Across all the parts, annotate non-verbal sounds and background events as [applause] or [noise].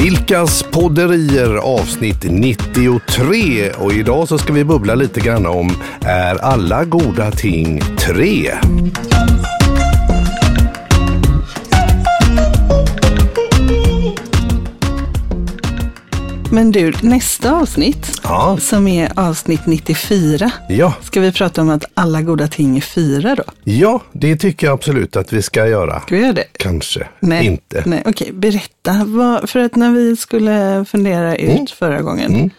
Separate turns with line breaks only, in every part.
Vilkas podderier avsnitt 93 och idag så ska vi bubbla lite grann om Är alla goda ting tre?
Men du, nästa avsnitt,
Ja.
som är avsnitt 94,
Ja,
ska vi prata om att alla goda ting är fyra då?
ja, det tycker jag absolut att vi ska göra.
Ska vi göra det?
Kanske
Nej,
inte.
Nej, okej, berätta. Vad, för att när vi skulle fundera ut
Mm.
förra gången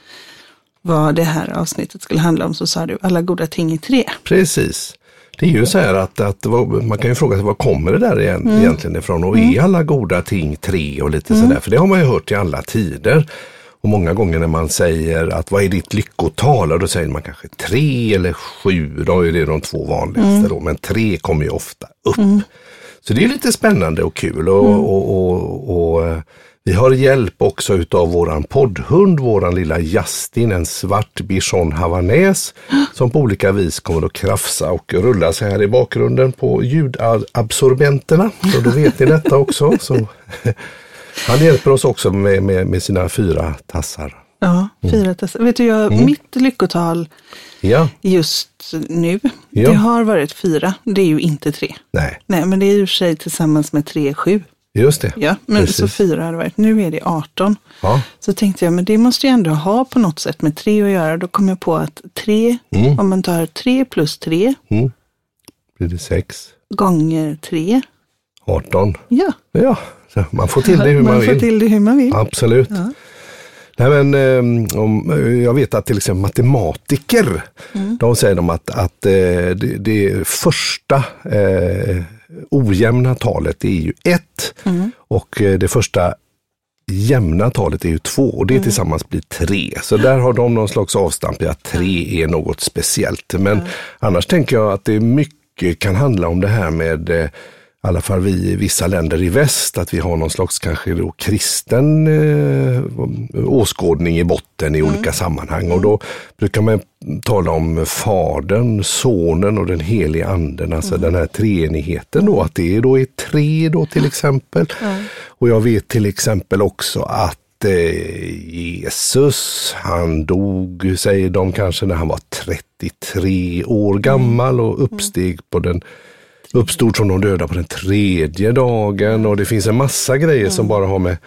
vad det här avsnittet skulle handla om så sa du alla goda ting är tre.
Precis. Det är ju så här att, att man kan ju fråga sig var kommer det där igen,
Mm.
egentligen ifrån och är alla goda ting tre och lite sådär. För det har man ju hört i alla tider. Och många gånger när man säger att vad är ditt lyckotal? Och då säger man kanske tre eller sju. Då är det de två vanligaste
Mm.
då. Men tre kommer ju ofta upp. Så det är lite spännande och kul. Och,
Mm.
och, och, och eh, vi har hjälp också utav våran poddhund, våran lilla Justin, en svart bichon havanäs [gasps] som på olika vis kommer att krafsa och rulla sig här i bakgrunden på ljudabsorbenterna. Så då vet ni detta också. Så, han hjälper oss också med, med, med sina fyra tassar.
Ja, fyra tassar. Vet du, jag,
Mm.
mitt lyckotal
Ja,
just nu,
Ja.
det har varit fyra. Det är ju inte tre.
nej,
Nej, men det är ju i och för sig tillsammans med tre, sju.
just det.
Ja, men
Precis.
så fyra har det varit. Nu är det 18.
Ja,
Så tänkte jag, men det måste ju ändå ha på något sätt med tre att göra. Då kom jag på att tre,
Mm.
om man tar tre plus tre
blir det sex,
gånger tre.
18.
Ja,
Ja, man får till det hur man,
får
vill.
till det hur man vill.
Absolut. Nej, men, eh, om, jag vet att till exempel matematiker, de säger de att, att eh, det, det första eh, ojämna talet är ju ett och eh, det första jämna talet är ju två och det tillsammans blir tre. Så där har de någon slags avstamp i att tre är något speciellt. Men annars tänker jag att det mycket kan handla om det här med eh, i alla fall vi i vissa länder i väst, att vi har någon slags kanske då kristen eh, åskådning i botten i olika sammanhang. Och då brukar man tala om Fadern, Sonen och den helige Anden, alltså den här treenigheten då, att det då är tre då till exempel. Och jag vet till exempel också att eh, Jesus, han dog, säger de kanske när han var 33 år gammal och uppsteg på den uppstod från de döda på den tredje dagen och det finns en massa grejer som bara har med,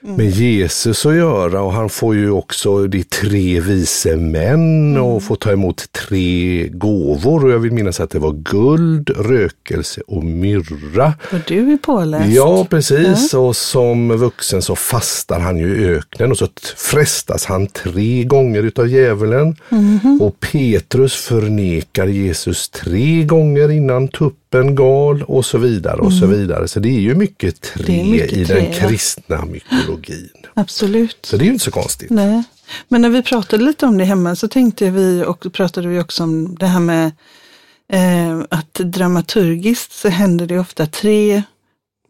med Jesus att göra och han får ju också de tre vise män och får ta emot tre gåvor och jag vill minnas att det var guld, rökelse och myrra.
Och du är påläst.
Ja, precis. Och som vuxen så fastar han ju i öknen och så frestas han tre gånger utav djävulen. Och Petrus förnekar Jesus tre gånger innan tuppen gal och så vidare och så vidare. Så det är ju mycket
är mycket
i
tre,
den
ja.
kristna mytologin.
Absolut.
Så det är ju inte så konstigt.
Nej. Men när vi pratade lite om det hemma så tänkte vi och pratade vi också om det här med eh, att dramaturgiskt så händer det ofta tre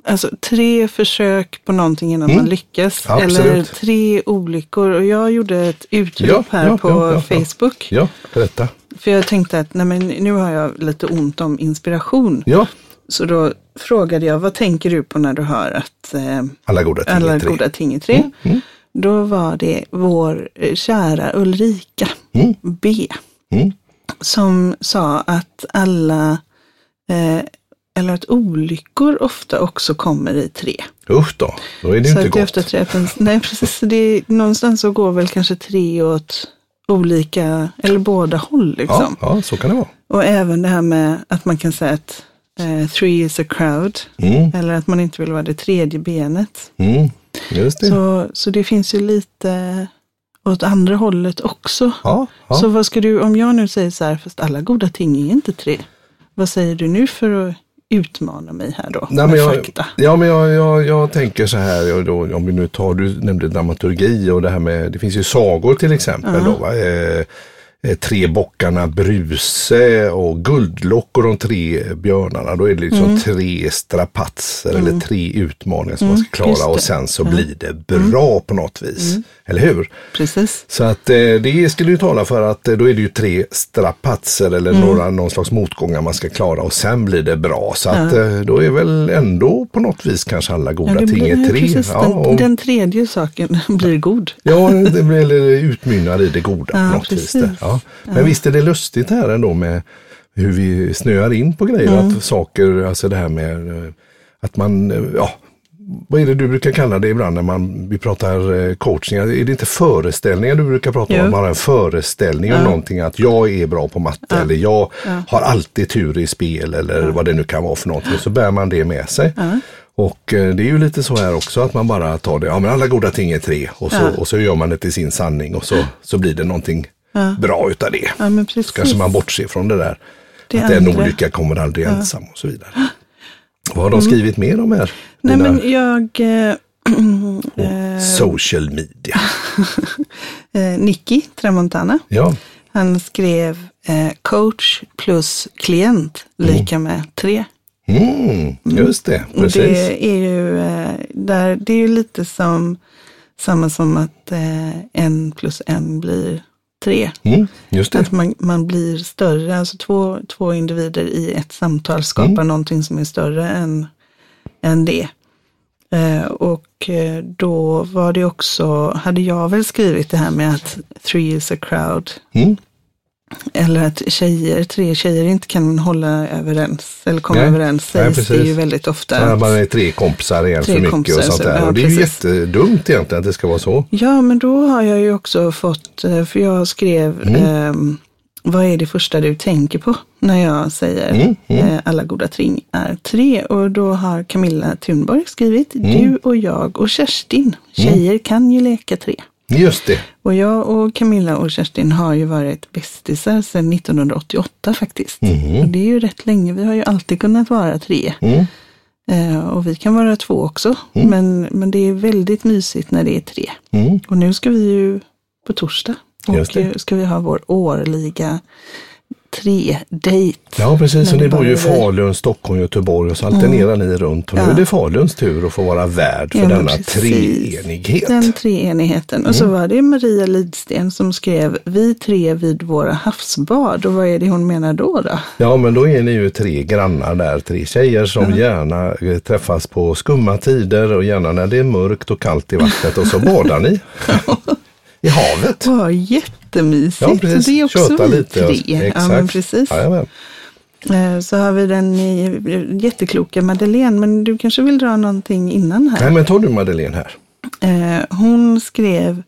Alltså tre försök på någonting innan man lyckas.
Mm. Absolut.
Eller tre olyckor. Och jag gjorde ett utrop
Ja,
här
ja,
på
ja, ja, ja.
Facebook.
Ja, berätta.
För jag tänkte att nej men, nu har jag lite ont om inspiration.
Ja,
Så då frågade jag, vad tänker du på när du hör att eh,
alla goda ting
alla
är tre.
goda ting är tre?
Mm,
Då var det vår eh, kära Ulrika B.
Mm.
Som sa att alla, eh, eller att olyckor ofta också kommer i tre.
Usch då, då är det
så
inte gott.
ofta tre, nej precis, det någonstans så går väl kanske tre åt olika, eller båda håll
Ja,
liksom.
ja, så kan det vara.
Och även det här med att man kan säga att eh, three is a crowd.
Mm,
Eller att man inte vill vara det tredje benet.
mm, just det.
Så, så det finns ju lite åt andra hållet också.
Ja, ja.
Så vad ska du, om jag nu säger så här, fast alla goda ting är inte tre. Vad säger du nu för att utmana mig här då?
Nej, men jag,
fakta.
ja, men jag, jag, jag tänker så här, då, om vi nu tar, du nämnde dramaturgi och det här med, det finns ju sagor till exempel. Då, va? Eh, eh, tre bockarna Bruse och Guldlock och de tre björnarna. Då är det liksom
Mm.
tre strapatser eller tre utmaningar som man ska
just
klara
det.
och sen så blir det bra på något vis. Eller hur?
Precis.
Så att eh, det skulle ju tala för att eh, då är det ju tre strapatser eller
Mm.
några, någon slags motgångar man ska klara och sen blir det bra. Så att eh, då är väl ändå på något vis kanske alla goda
Ja, det
ting är tre.
precis,
Ja,
den,
och,
den tredje saken [laughs] blir god.
ja, det blir, eller utmynnar i det goda
Ja,
på något vis.
precis.
Där. Ja. Men visst är det lustigt här ändå med hur vi snöar in på grejer.
Mm.
Att saker, alltså det här med eh, att man, eh, ja, vad är det du brukar kalla det ibland när man, vi pratar eh, coaching? Är det inte föreställningar du brukar prata om?
Jo.
Att man har en föreställning om någonting, att jag är bra på matte eller jag har alltid tur i spel eller vad det nu kan vara för någonting. Så bär man det med sig. Och det är ju lite så här också att man bara tar det, ja men alla goda ting är tre och så, och så gör man det till sin sanning och så, så blir det någonting bra utav det.
Ja, men precis.
Kanske man bortser från det där.
Det
att en
andra.
olycka kommer aldrig ensam och så vidare. Vad har de skrivit mer om här?
Nej,
Dina
men jag... Eh, [clears throat]
social media. [laughs]
eh, Nicky Tramontana,
Ja,
han skrev eh, coach plus klient lika med tre.
mm, just det. Precis.
det är ju, eh, där, det är ju lite som samma som att eh, en plus en blir tre.
Mm.
Att man, man blir större, alltså två, två individer i ett samtal skapar
Mm.
någonting som är större än, än det. Eh, och eh, då var det också, hade jag väl skrivit det här med att three is a crowd.
Mm.
Eller att tjejer, tre tjejer inte kan hålla överens eller komma
Nej.
överens
Nej,
sägs det ju väldigt ofta.
Ja, man är tre kompisar igen
Tre
för mycket
kompisar,
och sånt
så-
där.
ja,
och det är ju jättedumt egentligen att det ska vara så.
Ja, men då har jag ju också fått, eh, för jag skrev,
Mm.
ehm, vad är det första du tänker på när jag säger
Mm,
eh, alla goda ting är tre? Och då har Camilla Thunborg skrivit,
Mm.
du och jag och Kerstin, tjejer kan ju leka tre.
Just det.
Och jag och Camilla och Kerstin har ju varit bästisar sedan 1988 faktiskt. Och det är ju rätt länge, vi har ju alltid kunnat vara tre.
Mm.
Eh, och vi kan vara två också, men, men det är väldigt mysigt när det är tre.
Mm.
Och nu ska vi ju på torsdag och ska vi ha vår årliga tre-dejt.
Ja, precis.
Men
ni bor ju i Falun, Stockholm, Göteborg och så alternerar ni runt. Och nu
Ja.
är det Faluns tur att få vara värd för
Ja,
denna
precis.
treenighet.
Den treenigheten. Och så var det Maria Lidsten som skrev Vi tre vid våra havsbad. Och vad är det hon menar då? då?
Ja, men då är ni ju tre grannar där, tre tjejer som gärna eh, träffas på skumma tider och gärna när det är mörkt och kallt i vattnet och så badar ni [laughs] [laughs] i havet.
Vad jättemysigt.
Ja, precis.
Så det är också
Köta lite.
tre. Ja, men precis.
Jajamän.
Eh, Så har vi den eh, jättekloka Madeleine. Men du kanske vill dra någonting innan här?
Nej, men tar du Madeleine här.
Eh, hon skrev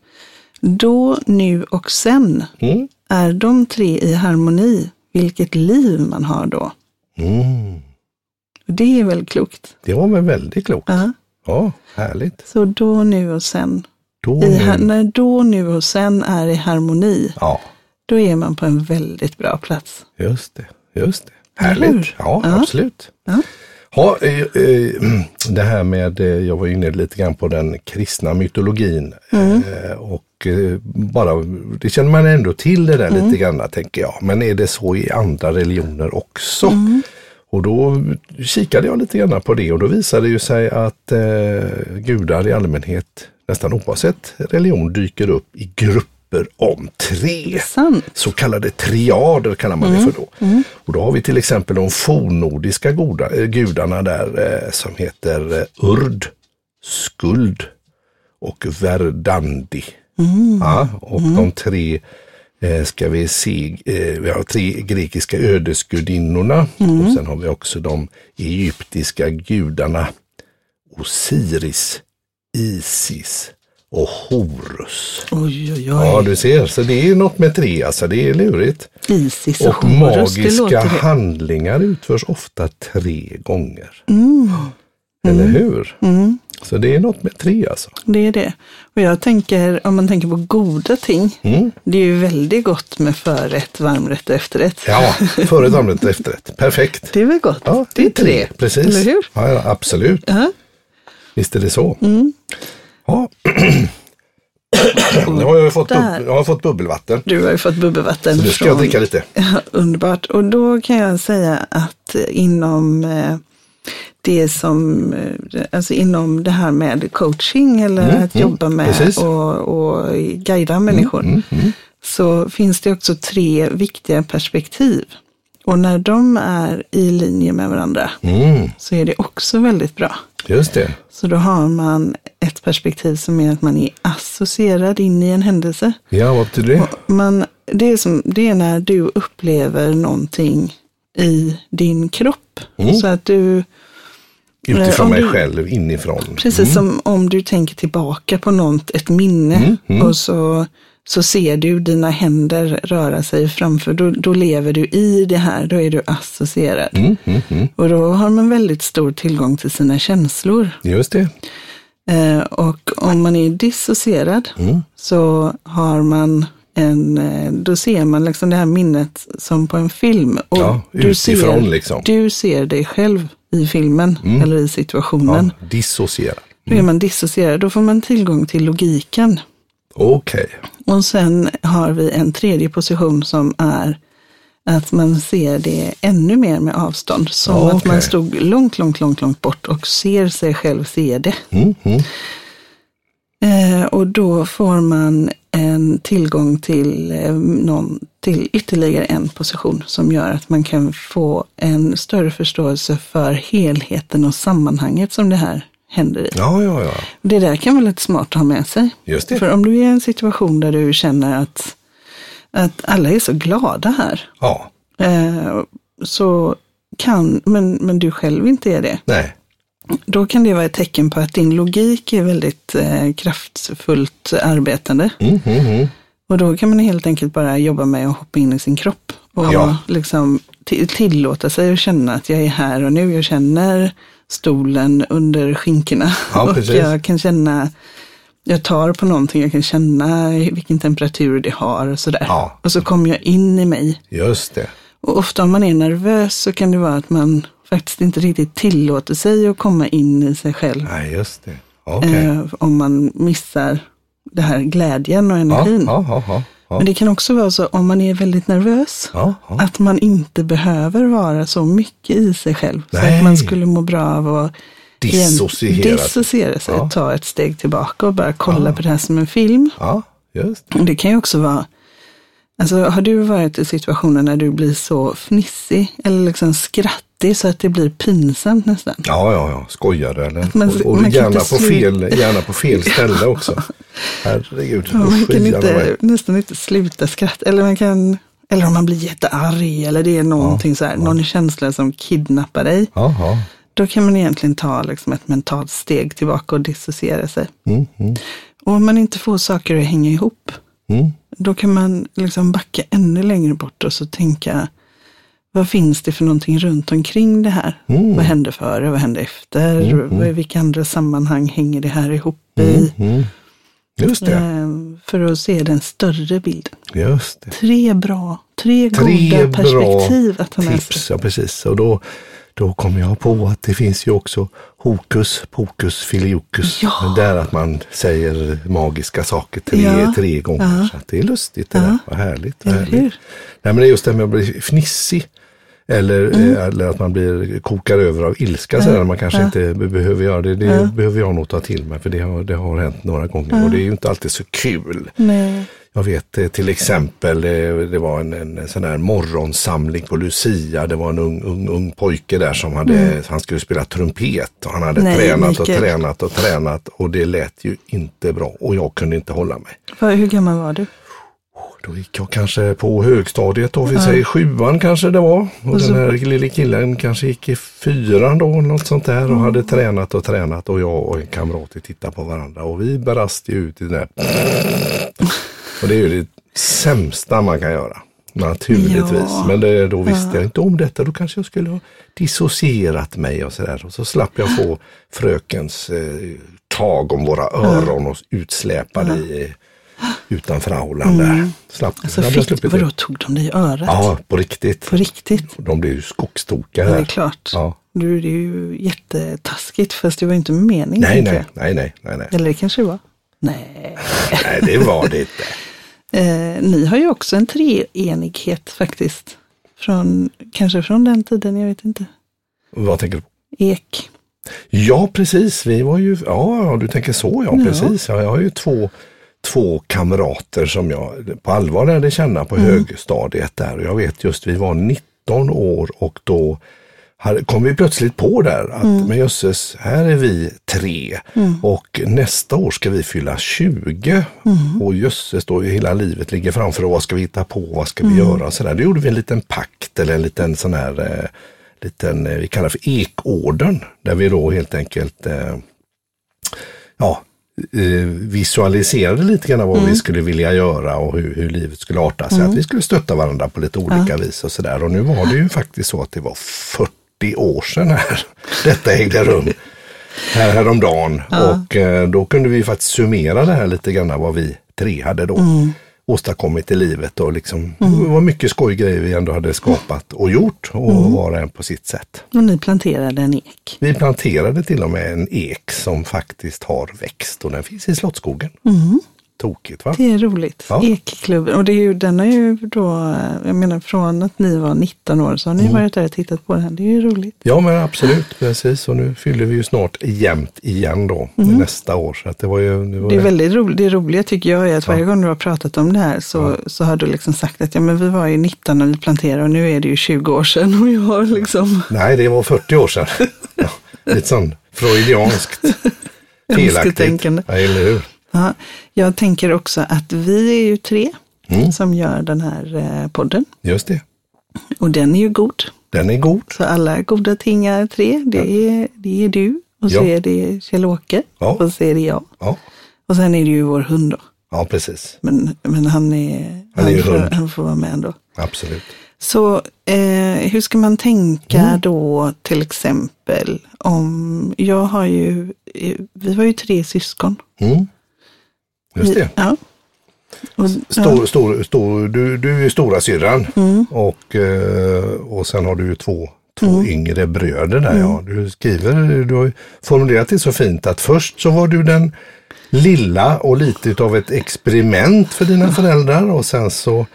Då, nu och sen.
Mm.
Är de tre i harmoni, vilket liv man har då.
Mm.
Det är väl klokt?
Det var väl väldigt klokt.
Ja.
Ja, härligt.
Så då, nu och sen.
Då,
I, har- när då, nu och sen är i harmoni,
ja,
då är man på en väldigt bra plats.
just det. Just det. Härligt. Ja,
Ja.
absolut.
Ja.
Ja, eh, eh, [clears throat] det här med, eh, jag var inne lite grann på den kristna mytologin.
Mm.
Och bara, det känner man ändå till det där
Mm.
lite grann tänker jag. Men är det så i andra religioner också?
Mm.
Och då kikade jag lite grann på det och då visade det ju sig att eh, gudar i allmänhet, nästan oavsett religion, dyker upp i grupper om tre. Så kallade triader kallar man
Mm.
det för då. Och då har vi till exempel de fornnordiska goda, eh, gudarna där eh, som heter eh, Urd, Skuld och Verdandi.
Mm.
Ja, och de tre eh, ska vi se, eh, vi har tre grekiska ödesgudinnorna
Mm.
och sen har vi också de egyptiska gudarna Osiris, Isis och Horus.
Oj, oj, oj.
Ja, du ser. Så det är något med tre, alltså det är lurigt.
Isis och,
Och
Horus, det
magiska
låter det.
handlingar utförs ofta tre gånger.
Mm.
Eller hur?
Mm.
Så det är något med tre alltså.
Det är det. Och jag tänker, om man tänker på goda ting,
Mm.
det är ju väldigt gott med förrätt, varmrätt och efterrätt.
Ja, [laughs] förrätt, varmrätt, efterrätt. Perfekt.
Det är väl gott?
Ja,
det är tre.
Precis.
Eller hur?
Ja, ja, absolut.
Ja.
Visst är det så.
Mm.
Ja. [clears throat] Nu har jag, fått bub- jag har fått bubbelvatten.
Du har ju fått bubbelvatten.
Så nu ska jag dricka lite. [laughs]
Ja, underbart. Och då kan jag säga att inom eh, det som, eh, alltså inom det här med coaching eller att jobba med
Mm, precis. Mm,
och, och guida människor så finns det också tre viktiga perspektiv. Och när de är i linje med varandra
Mm,
så är det också väldigt bra.
just det.
Så då har man ett perspektiv som är att man är associerad in i en händelse.
Ja, vad betyder det?
Man, det, är som, det är när du upplever någonting i din kropp. Så att du,
Utifrån
om
mig
du-
själv, inifrån.
precis som om du tänker tillbaka på något, ett minne och så, så ser du dina händer röra sig framför, då, då lever du i det här, då är du associerad.
Mm, mm, mm.
Och då har man väldigt stor tillgång till sina känslor.
Just det.
Eh, och om man är dissocierad
Mm.
så har man en, eh, då ser man liksom det här minnet som på en film. Och
Ja,
du, ser,
liksom.
du ser dig själv i filmen eller i situationen.
Ja, dissociera.
Då är man dissocierad, då får man tillgång till logiken.
Okej.
Och sen har vi en tredje position som är att man ser det ännu mer med avstånd. Som
Ja,
att man stod långt, långt, långt, långt bort och ser sig själv se det.
Mm, mm.
Eh, och då får man en tillgång till, eh, någon, till ytterligare en position som gör att man kan få en större förståelse för helheten och sammanhanget som det här händer i.
Ja, ja, ja.
Det där kan vara lite smart att ha med sig.
Just det.
För om du är i en situation där du känner att, att alla är så glada här,
Ja,
eh, så kan, men, men du själv inte är det,
nej.
då kan det vara ett tecken på att din logik är väldigt eh, kraftfullt arbetande.
Mm, mm, mm.
Och då kan man helt enkelt bara jobba med att hoppa in i sin kropp. Och
Ja.
liksom ti- tillåta sig att känna att jag är här och nu. Jag känner stolen under skinkorna.
Ja,
och
precis.
jag kan känna, jag tar på någonting, jag kan känna vilken temperatur det har och sådär.
Ja.
Och så kommer jag in i mig.
Just det.
Och ofta om man är nervös så kan det vara att man faktiskt inte riktigt tillåter sig att komma in i sig själv.
Nej, just det. Okej.
Eh, om man missar det här glädjen och
Ja,
energin.
ja, ja,
Men det kan också vara så om man är väldigt nervös.
ja, ja.
Att man inte behöver vara så mycket i sig själv. Så
Nej.
att man skulle må bra av att
Dissociera.
dissociera sig. Ta ett steg tillbaka och bara kolla på det här som en film.
det.
Och det kan ju också vara, alltså har du varit i situationer när du blir så fnissig eller liksom skrattig så att det blir pinsamt nästan?
Ja, ja, ja. Skojare eller?
man-
och och
man
gärna, på fel, gärna på fel [laughs] ställe också. Herregud.
Ja, man kan inte, nästan inte sluta skratta. Eller man kan, eller om man blir jättearg eller det är någonting så här, någon känsla som kidnappar dig.
Ja, ja.
Då kan man egentligen ta liksom ett mentalt steg tillbaka och dissociera sig.
Mm, mm,
Och om man inte får saker att hänga ihop,
mm.
då kan man liksom backa ännu längre bort och så tänka, vad finns det för någonting runt omkring det här?
Mm.
Vad hände före, vad hände efter? Vad- Vilka andra sammanhang hänger det här ihop i?
Mm. Just det.
Eh, För att se den större bilden.
Just det.
Tre bra, tre,
Tre
goda
bra
perspektiv att ta med sig.
Tips, ja precis. Och då, då kom jag på att det finns ju också hokus pokus filiokus.
Ja.
Där att man säger magiska saker tre,
Ja.
tre gånger.
Ja.
Så det är lustigt det
Ja.
där. Vad härligt. Vad härligt. Nej, men det är just det med att bli fnissig. Eller,
Mm.
eh, eller att man blir, kokar över av ilska. Så där, man kanske inte be- behöver göra det. Det behöver jag nog ta till mig. För det har, det har hänt några gånger. Och det är ju inte alltid så kul.
Nej.
Jag vet eh, till exempel, eh, det var en, en sån här morgonsamling på Lucia. Det var en ung, ung, ung pojke där som hade, han skulle spela trumpet. Och han hade
Nej,
tränat och tränat och tränat. Och det lät ju inte bra. Och jag kunde inte hålla mig.
Hur gammal var du?
Då gick jag kanske på högstadiet då, vi säger sjuan kanske det var. Och,
Och så-
den här lille killen kanske gick i fyran då, något sånt där. Och
Mm.
hade tränat och tränat och jag och en kamrat tittade på varandra. Och vi brast ju ut i det där. Och det är ju det sämsta man kan göra. Naturligtvis.
Ja.
Men det, då visste jag inte om detta. Då kanske jag skulle ha dissocierat mig och sådär. Och så slapp jag få frökens eh, tag om våra öron och utsläpade i, utanför aulan där. Slapp,
Alltså, fick,
sluppit det.
vadå, tog de dig i örat?
Ja, på riktigt.
På riktigt?
De blev ju skogstokiga
Ja, det är klart.
Ja.
Du, det är ju jättetaskigt, fast det var inte meningen.
Nej, nej, nej, nej, nej, nej.
Eller det kanske det var. Nej. [laughs]
Nej, det var det inte. [laughs]
Eh, ni har ju också en treenighet faktiskt. Från, kanske från den tiden, jag vet inte.
Vad tänker du på?
Ek.
Ja, precis. Vi var ju, ja, ja, du tänker så ja,
Ja.
precis. Ja, jag har ju två, två kamrater som jag på allvar lärde känna på högstadiet där. Jag vet just, vi var 19 år och då kom vi plötsligt på där att men jösses, här är vi tre och nästa år ska vi fylla 20. Och jösses, då hela livet ligger framför och vad ska vi hitta på, vad ska vi göra? Så där. Då gjorde vi en liten pakt eller en liten sån här eh, liten, eh, vi kallar för ekorden, där vi då helt enkelt eh, ja, visualiserade lite grann vad vi skulle vilja göra och hur, hur livet skulle arta sig. Att vi skulle stötta varandra på lite olika vis och sådär. Och nu var det ju faktiskt så att det var 40 år sedan här [laughs] detta ägde rum. Här häromdagen. Och eh, då kunde vi faktiskt summera det här lite grann vad vi tre hade då åstadkommit i livet och liksom, det var mycket skojgrejer vi ändå hade skapat och gjort och var och en på sitt sätt.
Och ni planterade en ek.
Vi planterade till och med en ek som faktiskt har växt och den finns i Slottsskogen. Tokigt va?
Det är roligt.
Ja.
Ekklubben. Och det är ju, den har ju då, jag menar från att ni var 19 år så har ni
Mm.
varit där och tittat på den. Det är ju roligt.
Ja men absolut, precis. Och nu fyller vi ju snart jämnt igen då nästa år. Så att det var ju, det var
Det är väldigt roligt. Det roliga tycker jag är att varje gång du har pratat om det här så, så har du liksom sagt att ja, men vi var ju 19 när vi planterade och nu är det ju 20 år sedan. Och jag har liksom,
Nej, det var 40 år sedan. [laughs] ja, lite sån freudianskt felaktigt. Ja, eller hur?
ja, jag tänker också att vi är ju tre
Mm.
som gör den här eh, podden.
Just det.
Och den är ju god.
Den är god.
Så alla goda ting är tre. Det är, det är du och så
Ja.
är det Kjell-Åke
Ja.
och så är det jag.
Ja,
Och sen är det ju vår hund då.
ja precis.
Men, men han, är,
Han är ju
får, han får vara med ändå.
Absolut.
Så eh, hur ska man tänka
Mm.
då till exempel om, jag har ju, eh, vi var ju tre syskon.
Mm. Just det.
Ja. Och,
Stor, stor, stor, du, du är stora syrran
Mm.
och, eh, och sen har du ju två, två yngre bröder där.
Mm.
Ja. Du skriver, du har formulerat det så fint att först så var du den lilla och lite utav ett experiment för dina föräldrar och sen så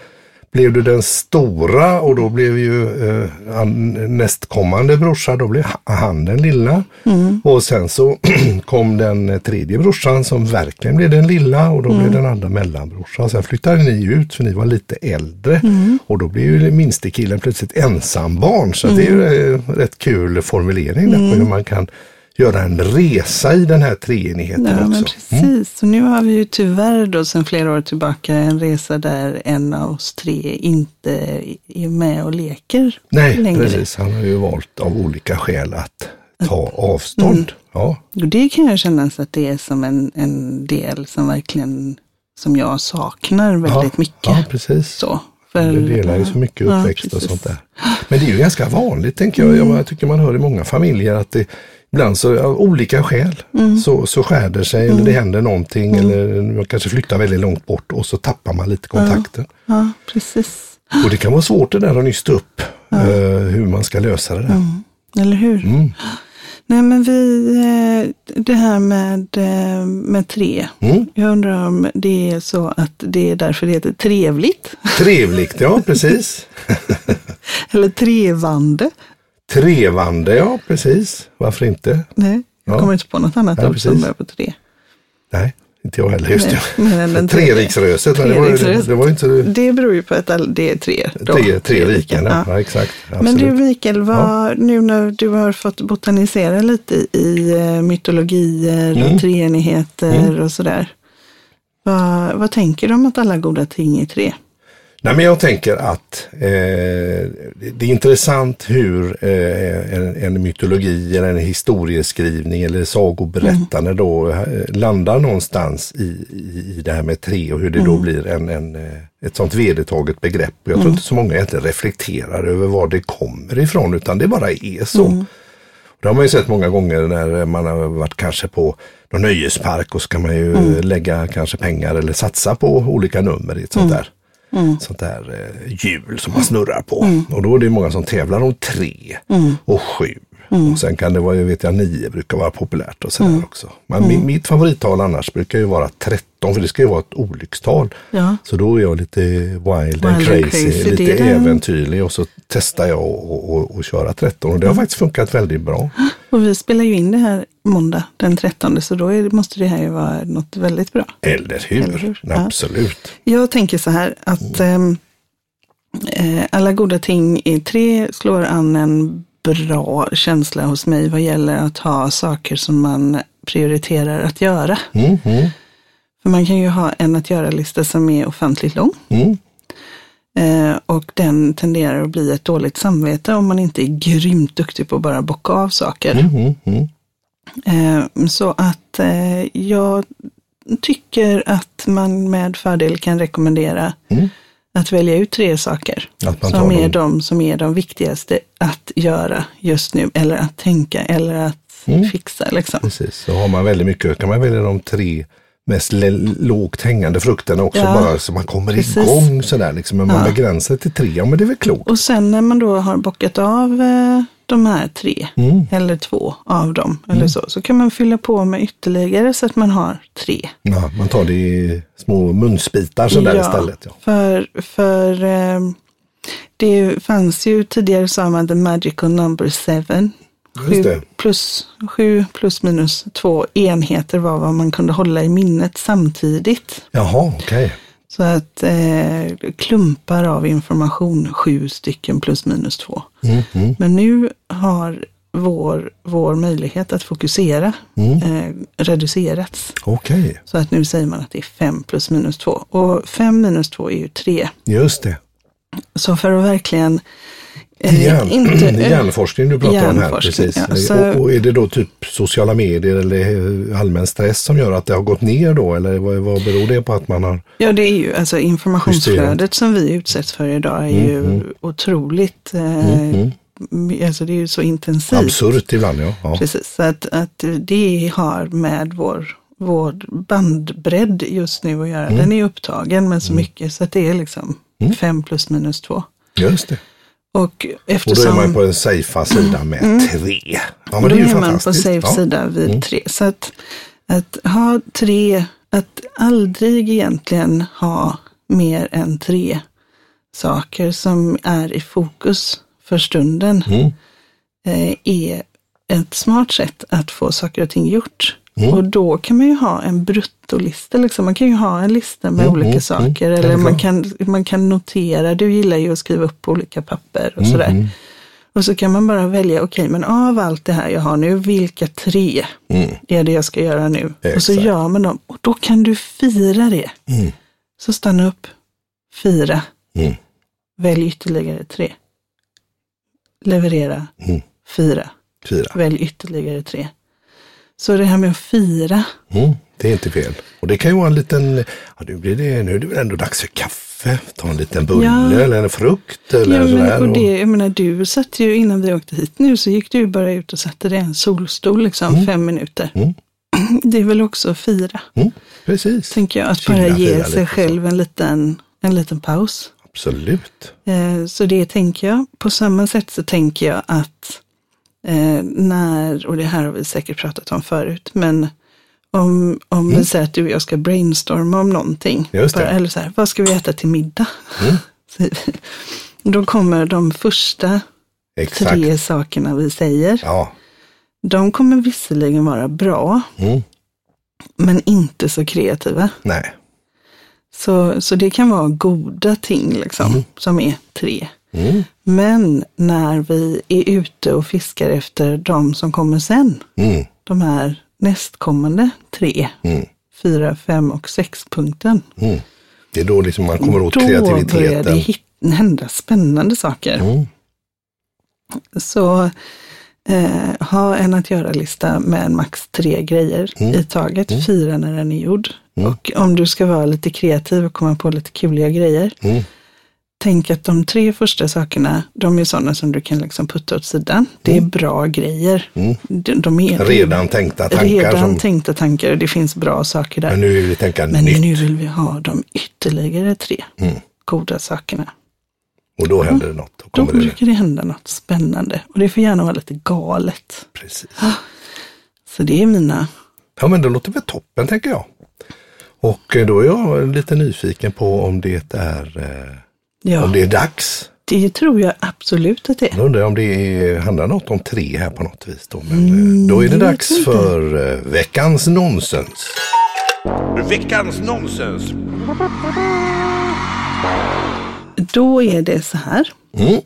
blev du den stora och då blev ju eh, an- nästkommande brorsa, då blev han den lilla. Och sen så [clears throat] kom den tredje brorsan som verkligen blev den lilla och då blev den andra mellanbrorsan. Sen flyttade ni ut för ni var lite äldre och då blev ju minste killen plötsligt ensambarn. Så det är ju eh, rätt kul formulering där på hur man kan göra en resa i den här treenigheten
Ja, men
också. Mm.
precis. Och nu har vi ju tyvärr då sedan flera år tillbaka en resa där en av oss tre inte är med och leker
Nej,
längre.
precis. Han har ju valt av olika skäl att ta avstånd. Ja,
Och det kan jag känna att det är som en, en del som verkligen, som jag saknar väldigt
ja,
mycket.
Ja, precis.
Så. För,
Det delar ju så mycket
Ja,
uppväxt och
precis.
sånt där. Men det är ju ganska vanligt tänker jag. Jag, jag tycker man hör i många familjer att det ibland så av olika skäl
Mm.
så, så skär det sig eller det händer någonting eller man kanske flyttar väldigt långt bort och så tappar man lite kontakten.
Ja, precis.
Och det kan vara svårt det där att nysta upp eh, hur man ska lösa det där.
Eller hur?
Mm.
Nej, men vi, eh, det här med, eh, med tre.
Mm.
Jag undrar om det är så att det är därför det heter trevligt.
Trevligt, ja precis. [laughs]
Eller trevande.
Trevande, ja precis. Varför inte?
Nej, jag
Ja.
kommer inte på något annat
Ja,
ord som börjar på tre.
Nej, inte jag heller. Just
Nej.
Treriksröset, men det var, det var inte
Det beror ju på att det är tre. Då.
tre, tre riken.
Ja.
Ja. ja, exakt.
Men du Mikael, vad, nu när du har fått botanisera lite i eh, mytologier
Mm.
och treenigheter och sådär. Vad, vad tänker du om att alla goda ting är tre?
Nej, men jag tänker att eh, det är intressant hur eh, en, en mytologi eller en historieskrivning eller sagoberättande då eh, landar någonstans i, i, i det här med tre och hur det då blir en, en, eh, ett sånt vedertaget begrepp. Jag tror inte så många egentligen reflekterar över var det kommer ifrån utan det bara är så. Det har man ju sett många gånger när man har varit kanske på någon nöjespark och så kan man ju lägga kanske pengar eller satsa på olika nummer i ett sånt där, sånt där eh, hjul som man snurrar på. Och då är det många som tävlar om tre och sju Och sen kan det vara, jag vet jag, nio brukar vara populärt och sådär
Mm.
också. Men mi- mitt favorittal annars brukar ju vara 13, för det ska ju vara ett olyckstal.
Ja.
Så då är jag lite wild,
Wild and
crazy,
crazy,
lite äventyrlig och så testar jag att köra 13 och det
Mm.
har faktiskt funkat väldigt bra.
Och vi spelar ju in det här måndag den 13 så då är, måste det här ju vara något väldigt bra.
Eller hur?
Eller hur? Ja.
Absolut.
Jag tänker så här att ehm, eh, alla goda ting i tre slår an en bra känsla hos mig vad gäller att ha saker som man prioriterar att göra.
Mm, mm,
För man kan ju ha en att göra-lista som är ofantligt lång.
mm.
Eh, och den tenderar att bli ett dåligt samvete om man inte är grymt duktig på att bara bocka av saker.
Mm, mm, mm.
Eh, så att eh, jag tycker att man med fördel kan rekommendera
Mm.
att välja ut tre saker som är
dem.
de som är de viktigaste att göra just nu eller att tänka eller att
Mm.
fixa. Liksom.
Precis, så har man väldigt mycket, kan man välja de tre mest lågt hängande frukterna också
Ja,
bara så man kommer
precis.
igång sådär liksom. Men man
Ja.
begränsar till tre, ja men det är väl klokt.
Och sen när man då har bockat av eh, de här tre
Mm.
eller två av dem eller så, så kan man fylla på med ytterligare så att man har tre.
Ja, man tar det i små munsbitar sådär istället. Ja.
För, för eh, det fanns ju tidigare sa man the magical number seven. Sju plus, sju plus minus två enheter var vad man kunde hålla i minnet samtidigt.
Jaha, okej.
Så att eh, klumpar av information, sju stycken plus minus två.
Mm, mm,
Men nu har vår, vår möjlighet att fokusera
Mm.
eh, reducerats.
Okej,
Så att nu säger man att det är fem plus minus två. Och fem minus två är ju tre.
just det.
Så för att verkligen
hjärn,
inte... [clears throat]
det är hjärnforskning du pratar om här. Precis.
ja, så-
och, och är det då typ sociala medier eller allmän stress som gör att det har gått ner då? Eller vad, vad beror det på att man har?
Ja, det är ju alltså informationsflödet som vi utsätts för idag är ju otroligt, eh, alltså det är ju så intensivt.
Absurt ibland, ja. ja.
Precis, så att, att det har med vår, vår bandbredd just nu att göra. Den är upptagen med så mycket så att det är liksom fem plus minus två.
Just det.
Och
Och då
eftersom...
är man på den safea sidan med tre. Ja, men
då
det är ju
är man på safe
ja. Mm.
sida vid tre. Så att, att ha tre, att aldrig egentligen ha mer än tre saker som är i fokus för stunden
Mm.
eh, är ett smart sätt att få saker och ting gjort.
Mm.
Och då kan man ju ha en bruttolista. Liksom. Man kan ju ha en lista med
Mm,
olika
mm,
saker.
mm.
Eller
Ja,
man kan, man kan notera. Du gillar ju att skriva upp på olika papper och
Mm,
sådär.
mm.
Och så kan man bara välja, okej, men av allt det här jag har nu, vilka tre är det jag ska göra nu? Och så
Exakt.
gör man dem. Och då kan du fira det. Så stanna upp, fira, välj ytterligare tre. Leverera, fira,
Fyra.
välj ytterligare tre. Så det här med att fira,
Mm. Det är inte fel. Och det kan ju vara en liten, ja, nu, blir det, nu är det väl ändå dags för kaffe. Ta en liten bulle
Ja.
eller en frukt eller
ja,
sådär.
och det, jag menar, du satt ju innan vi åkte hit nu så gick du bara ut och satte dig i en solstol liksom fem minuter.
Mm. [clears throat]
Det är väl också att fira,
Mm. Precis.
tänker jag. Att
Chilla,
bara ge
fira
sig
lite
själv en liten, en liten paus.
Absolut.
Eh, Så det tänker jag. På samma sätt så tänker jag att eh, när, och det här har vi säkert pratat om förut, men om, om vi säger att du och jag ska brainstorma om någonting.
Mm. Mm.
Bara, eller så här, vad ska vi äta till middag? [laughs] Vi. Då kommer de första
Exakt.
tre sakerna vi säger.
Ja.
De kommer visserligen vara bra,
Mm.
men inte så kreativa.
Nej.
Så, så det kan vara goda ting liksom, som är tre.
Mm.
Men när vi är ute och fiskar efter de som kommer sen,
Mm.
de här nästkommande tre,
Mm.
fyra, fem och sex punkten.
Mm. Det är då liksom man kommer åt
Då börjar
kreativiteten.
det hit, hända spännande saker.
Mm.
Så eh, ha en att göra-lista med max tre grejer
Mm.
i taget, fyra när den är gjord. Och om du ska vara lite kreativ och komma på lite kuliga grejer. Tänk att de tre första sakerna, de är sådana som du kan liksom putta åt sidan. Det är bra grejer.
Mm.
De, de är
Redan tänkta tankar.
redan
som,
tänkta tankar och det finns bra saker där.
men nu vill vi tänka
Men
nytt.
nu vill vi ha de ytterligare tre
Mm.
goda sakerna.
Och då händer det något. Då
Då
det.
brukar det hända något spännande. Och det får gärna vara lite galet.
Precis.
Så det är mina...
Ja, men det låter väl toppen tänker jag. Och eh, då är jag lite nyfiken på om det är, eh,
Ja,
om det är dags.
det tror jag absolut att det är.
Jag undrar om det är, handlar något om tre här på något vis. Då, men
Mm,
eh, då är det dags
inte.
för eh, veckans nonsens.
Veckans nonsens.
Då är det så här
Mm.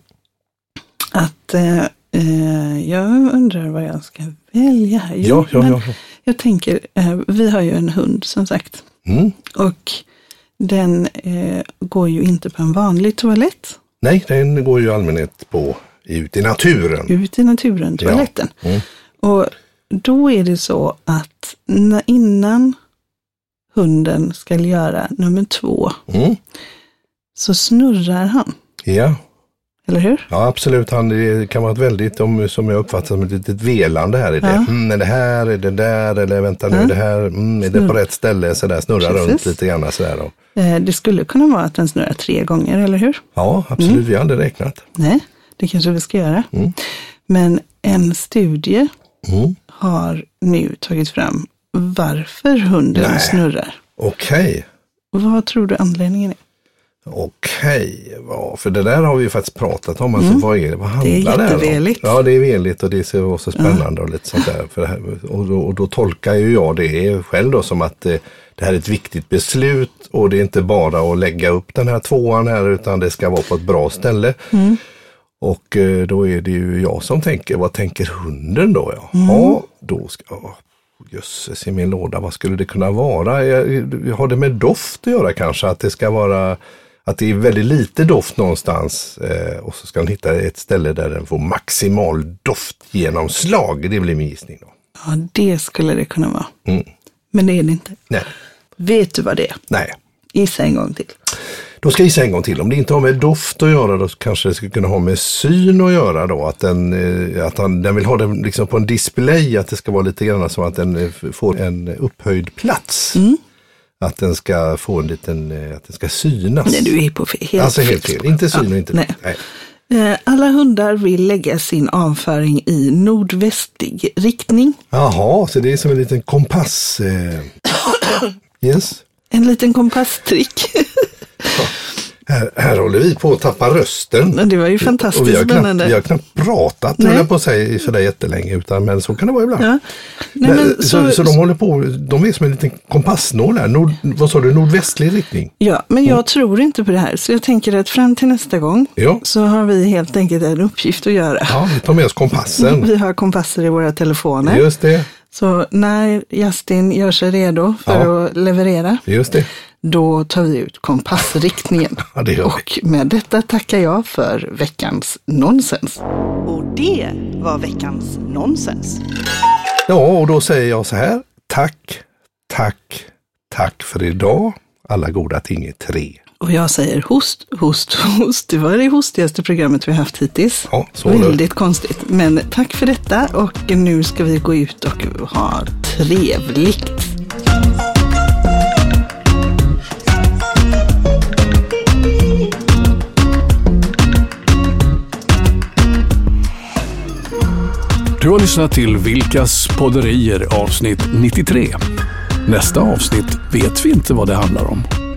att eh, eh, jag undrar vad jag ska välja här. Jo,
Ja, ja. ja.
Jag tänker, eh, vi har ju en hund som sagt.
Mm.
Och den eh, går ju inte på en vanlig toalett.
Nej, den går ju i allmänhet på ut i naturen.
Ut i naturen,
Ja.
toaletten.
Mm.
Och då är det så att när, innan hunden ska göra nummer två
Mm.
så snurrar han.
Ja.
Eller hur?
ja, absolut. Han det kan vara ett väldigt, om- som jag uppfattar som ett litet velande här i det.
Ja.
Mm, är det här, är det där, eller vänta nu,
Ja.
är det här, mm, är det på rätt ställe, sådär, snurra
Precis.
runt lite grann sådär. Då.
Eh, det skulle kunna vara att den snurrar tre gånger, eller hur?
Ja, absolut, vi har aldrig räknat.
Nej, det kanske vi ska göra.
Mm.
Men en studie
Mm.
har nu tagit fram varför hunden
Nej.
snurrar.
Okej.
Vad tror du anledningen är?
Okej, ja, för det där har vi ju faktiskt pratat om. Alltså, vad, är, vad handlar
Mm. Det är
det om? Ja, det är veligt och det ser också spännande och lite sånt där. För det här, och, då, och då tolkar ju jag det själv då som att eh, det här är ett viktigt beslut och det är inte bara att lägga upp den här tvåan här utan det ska vara på ett bra ställe.
Mm.
Och eh, då är det ju jag som tänker, vad tänker hunden då? Ja,
Mm.
ja då ska jag Jösses i min låda, vad skulle det kunna vara? Jag, jag har det med doft att göra kanske? Att det ska vara att det är väldigt lite doft någonstans eh, och så ska den hitta ett ställe där den får maximal doftgenomslag. Det blir min gissning. Då.
Ja, det skulle det kunna vara.
Mm.
Men det är det inte.
Nej.
Vet du vad det är?
Nej.
Gissa en gång till.
Då ska jag gissa en gång till. Om det inte har med doft att göra då kanske det skulle kunna ha med syn att göra då. Att den, eh, att han, den vill ha den liksom på en display, att det ska vara lite grann som att den eh, får en upphöjd plats. Att den ska få en liten, eh, att den ska synas.
Nej, du är på helt
alltså helt fel. Inte syn och inte
nej.
doft. Nej.
Eh, Alla hundar vill lägga sin avföring i nordvästlig riktning.
Jaha, så det är som en liten kompass. Eh. [coughs] Yes.
En liten kompasstrick.
Här, här håller vi på att tappa rösten.
Det var ju fantastiskt
och vi har knappt,
spännande.
Vi har knappt pratat, höll jag på att säga, sådär jättelänge. Utan, men så kan det vara ibland.
Ja. Nej,
Men,
men,
så, så, de håller på, de är som en liten kompassnål här. Nord, vad sa du, nordvästlig riktning?
ja, men jag tror inte på det här. Så jag tänker att fram till nästa gång
Ja.
så har vi helt enkelt en uppgift att göra.
Ja, vi tar med oss kompassen. [laughs]
Vi har kompasser i våra telefoner.
Just det,
Så när Justin gör sig redo för
Ja.
att leverera,
just det.
Då tar vi ut kompassriktningen. [laughs]
Ja, det.
Och med detta tackar jag för veckans nonsens.
Och det var veckans nonsens.
Ja, och då säger jag så här. Tack, tack, tack för idag. Alla goda ting är tre.
Och jag säger host, host, host. Det var det hostigaste programmet vi haft hittills.
Ja, så.
Väldigt konstigt. Men tack för detta och nu ska vi gå ut och ha trevligt.
Du har lyssnat till Vilkas podderier avsnitt 93. Nästa avsnitt vet vi inte vad det handlar om.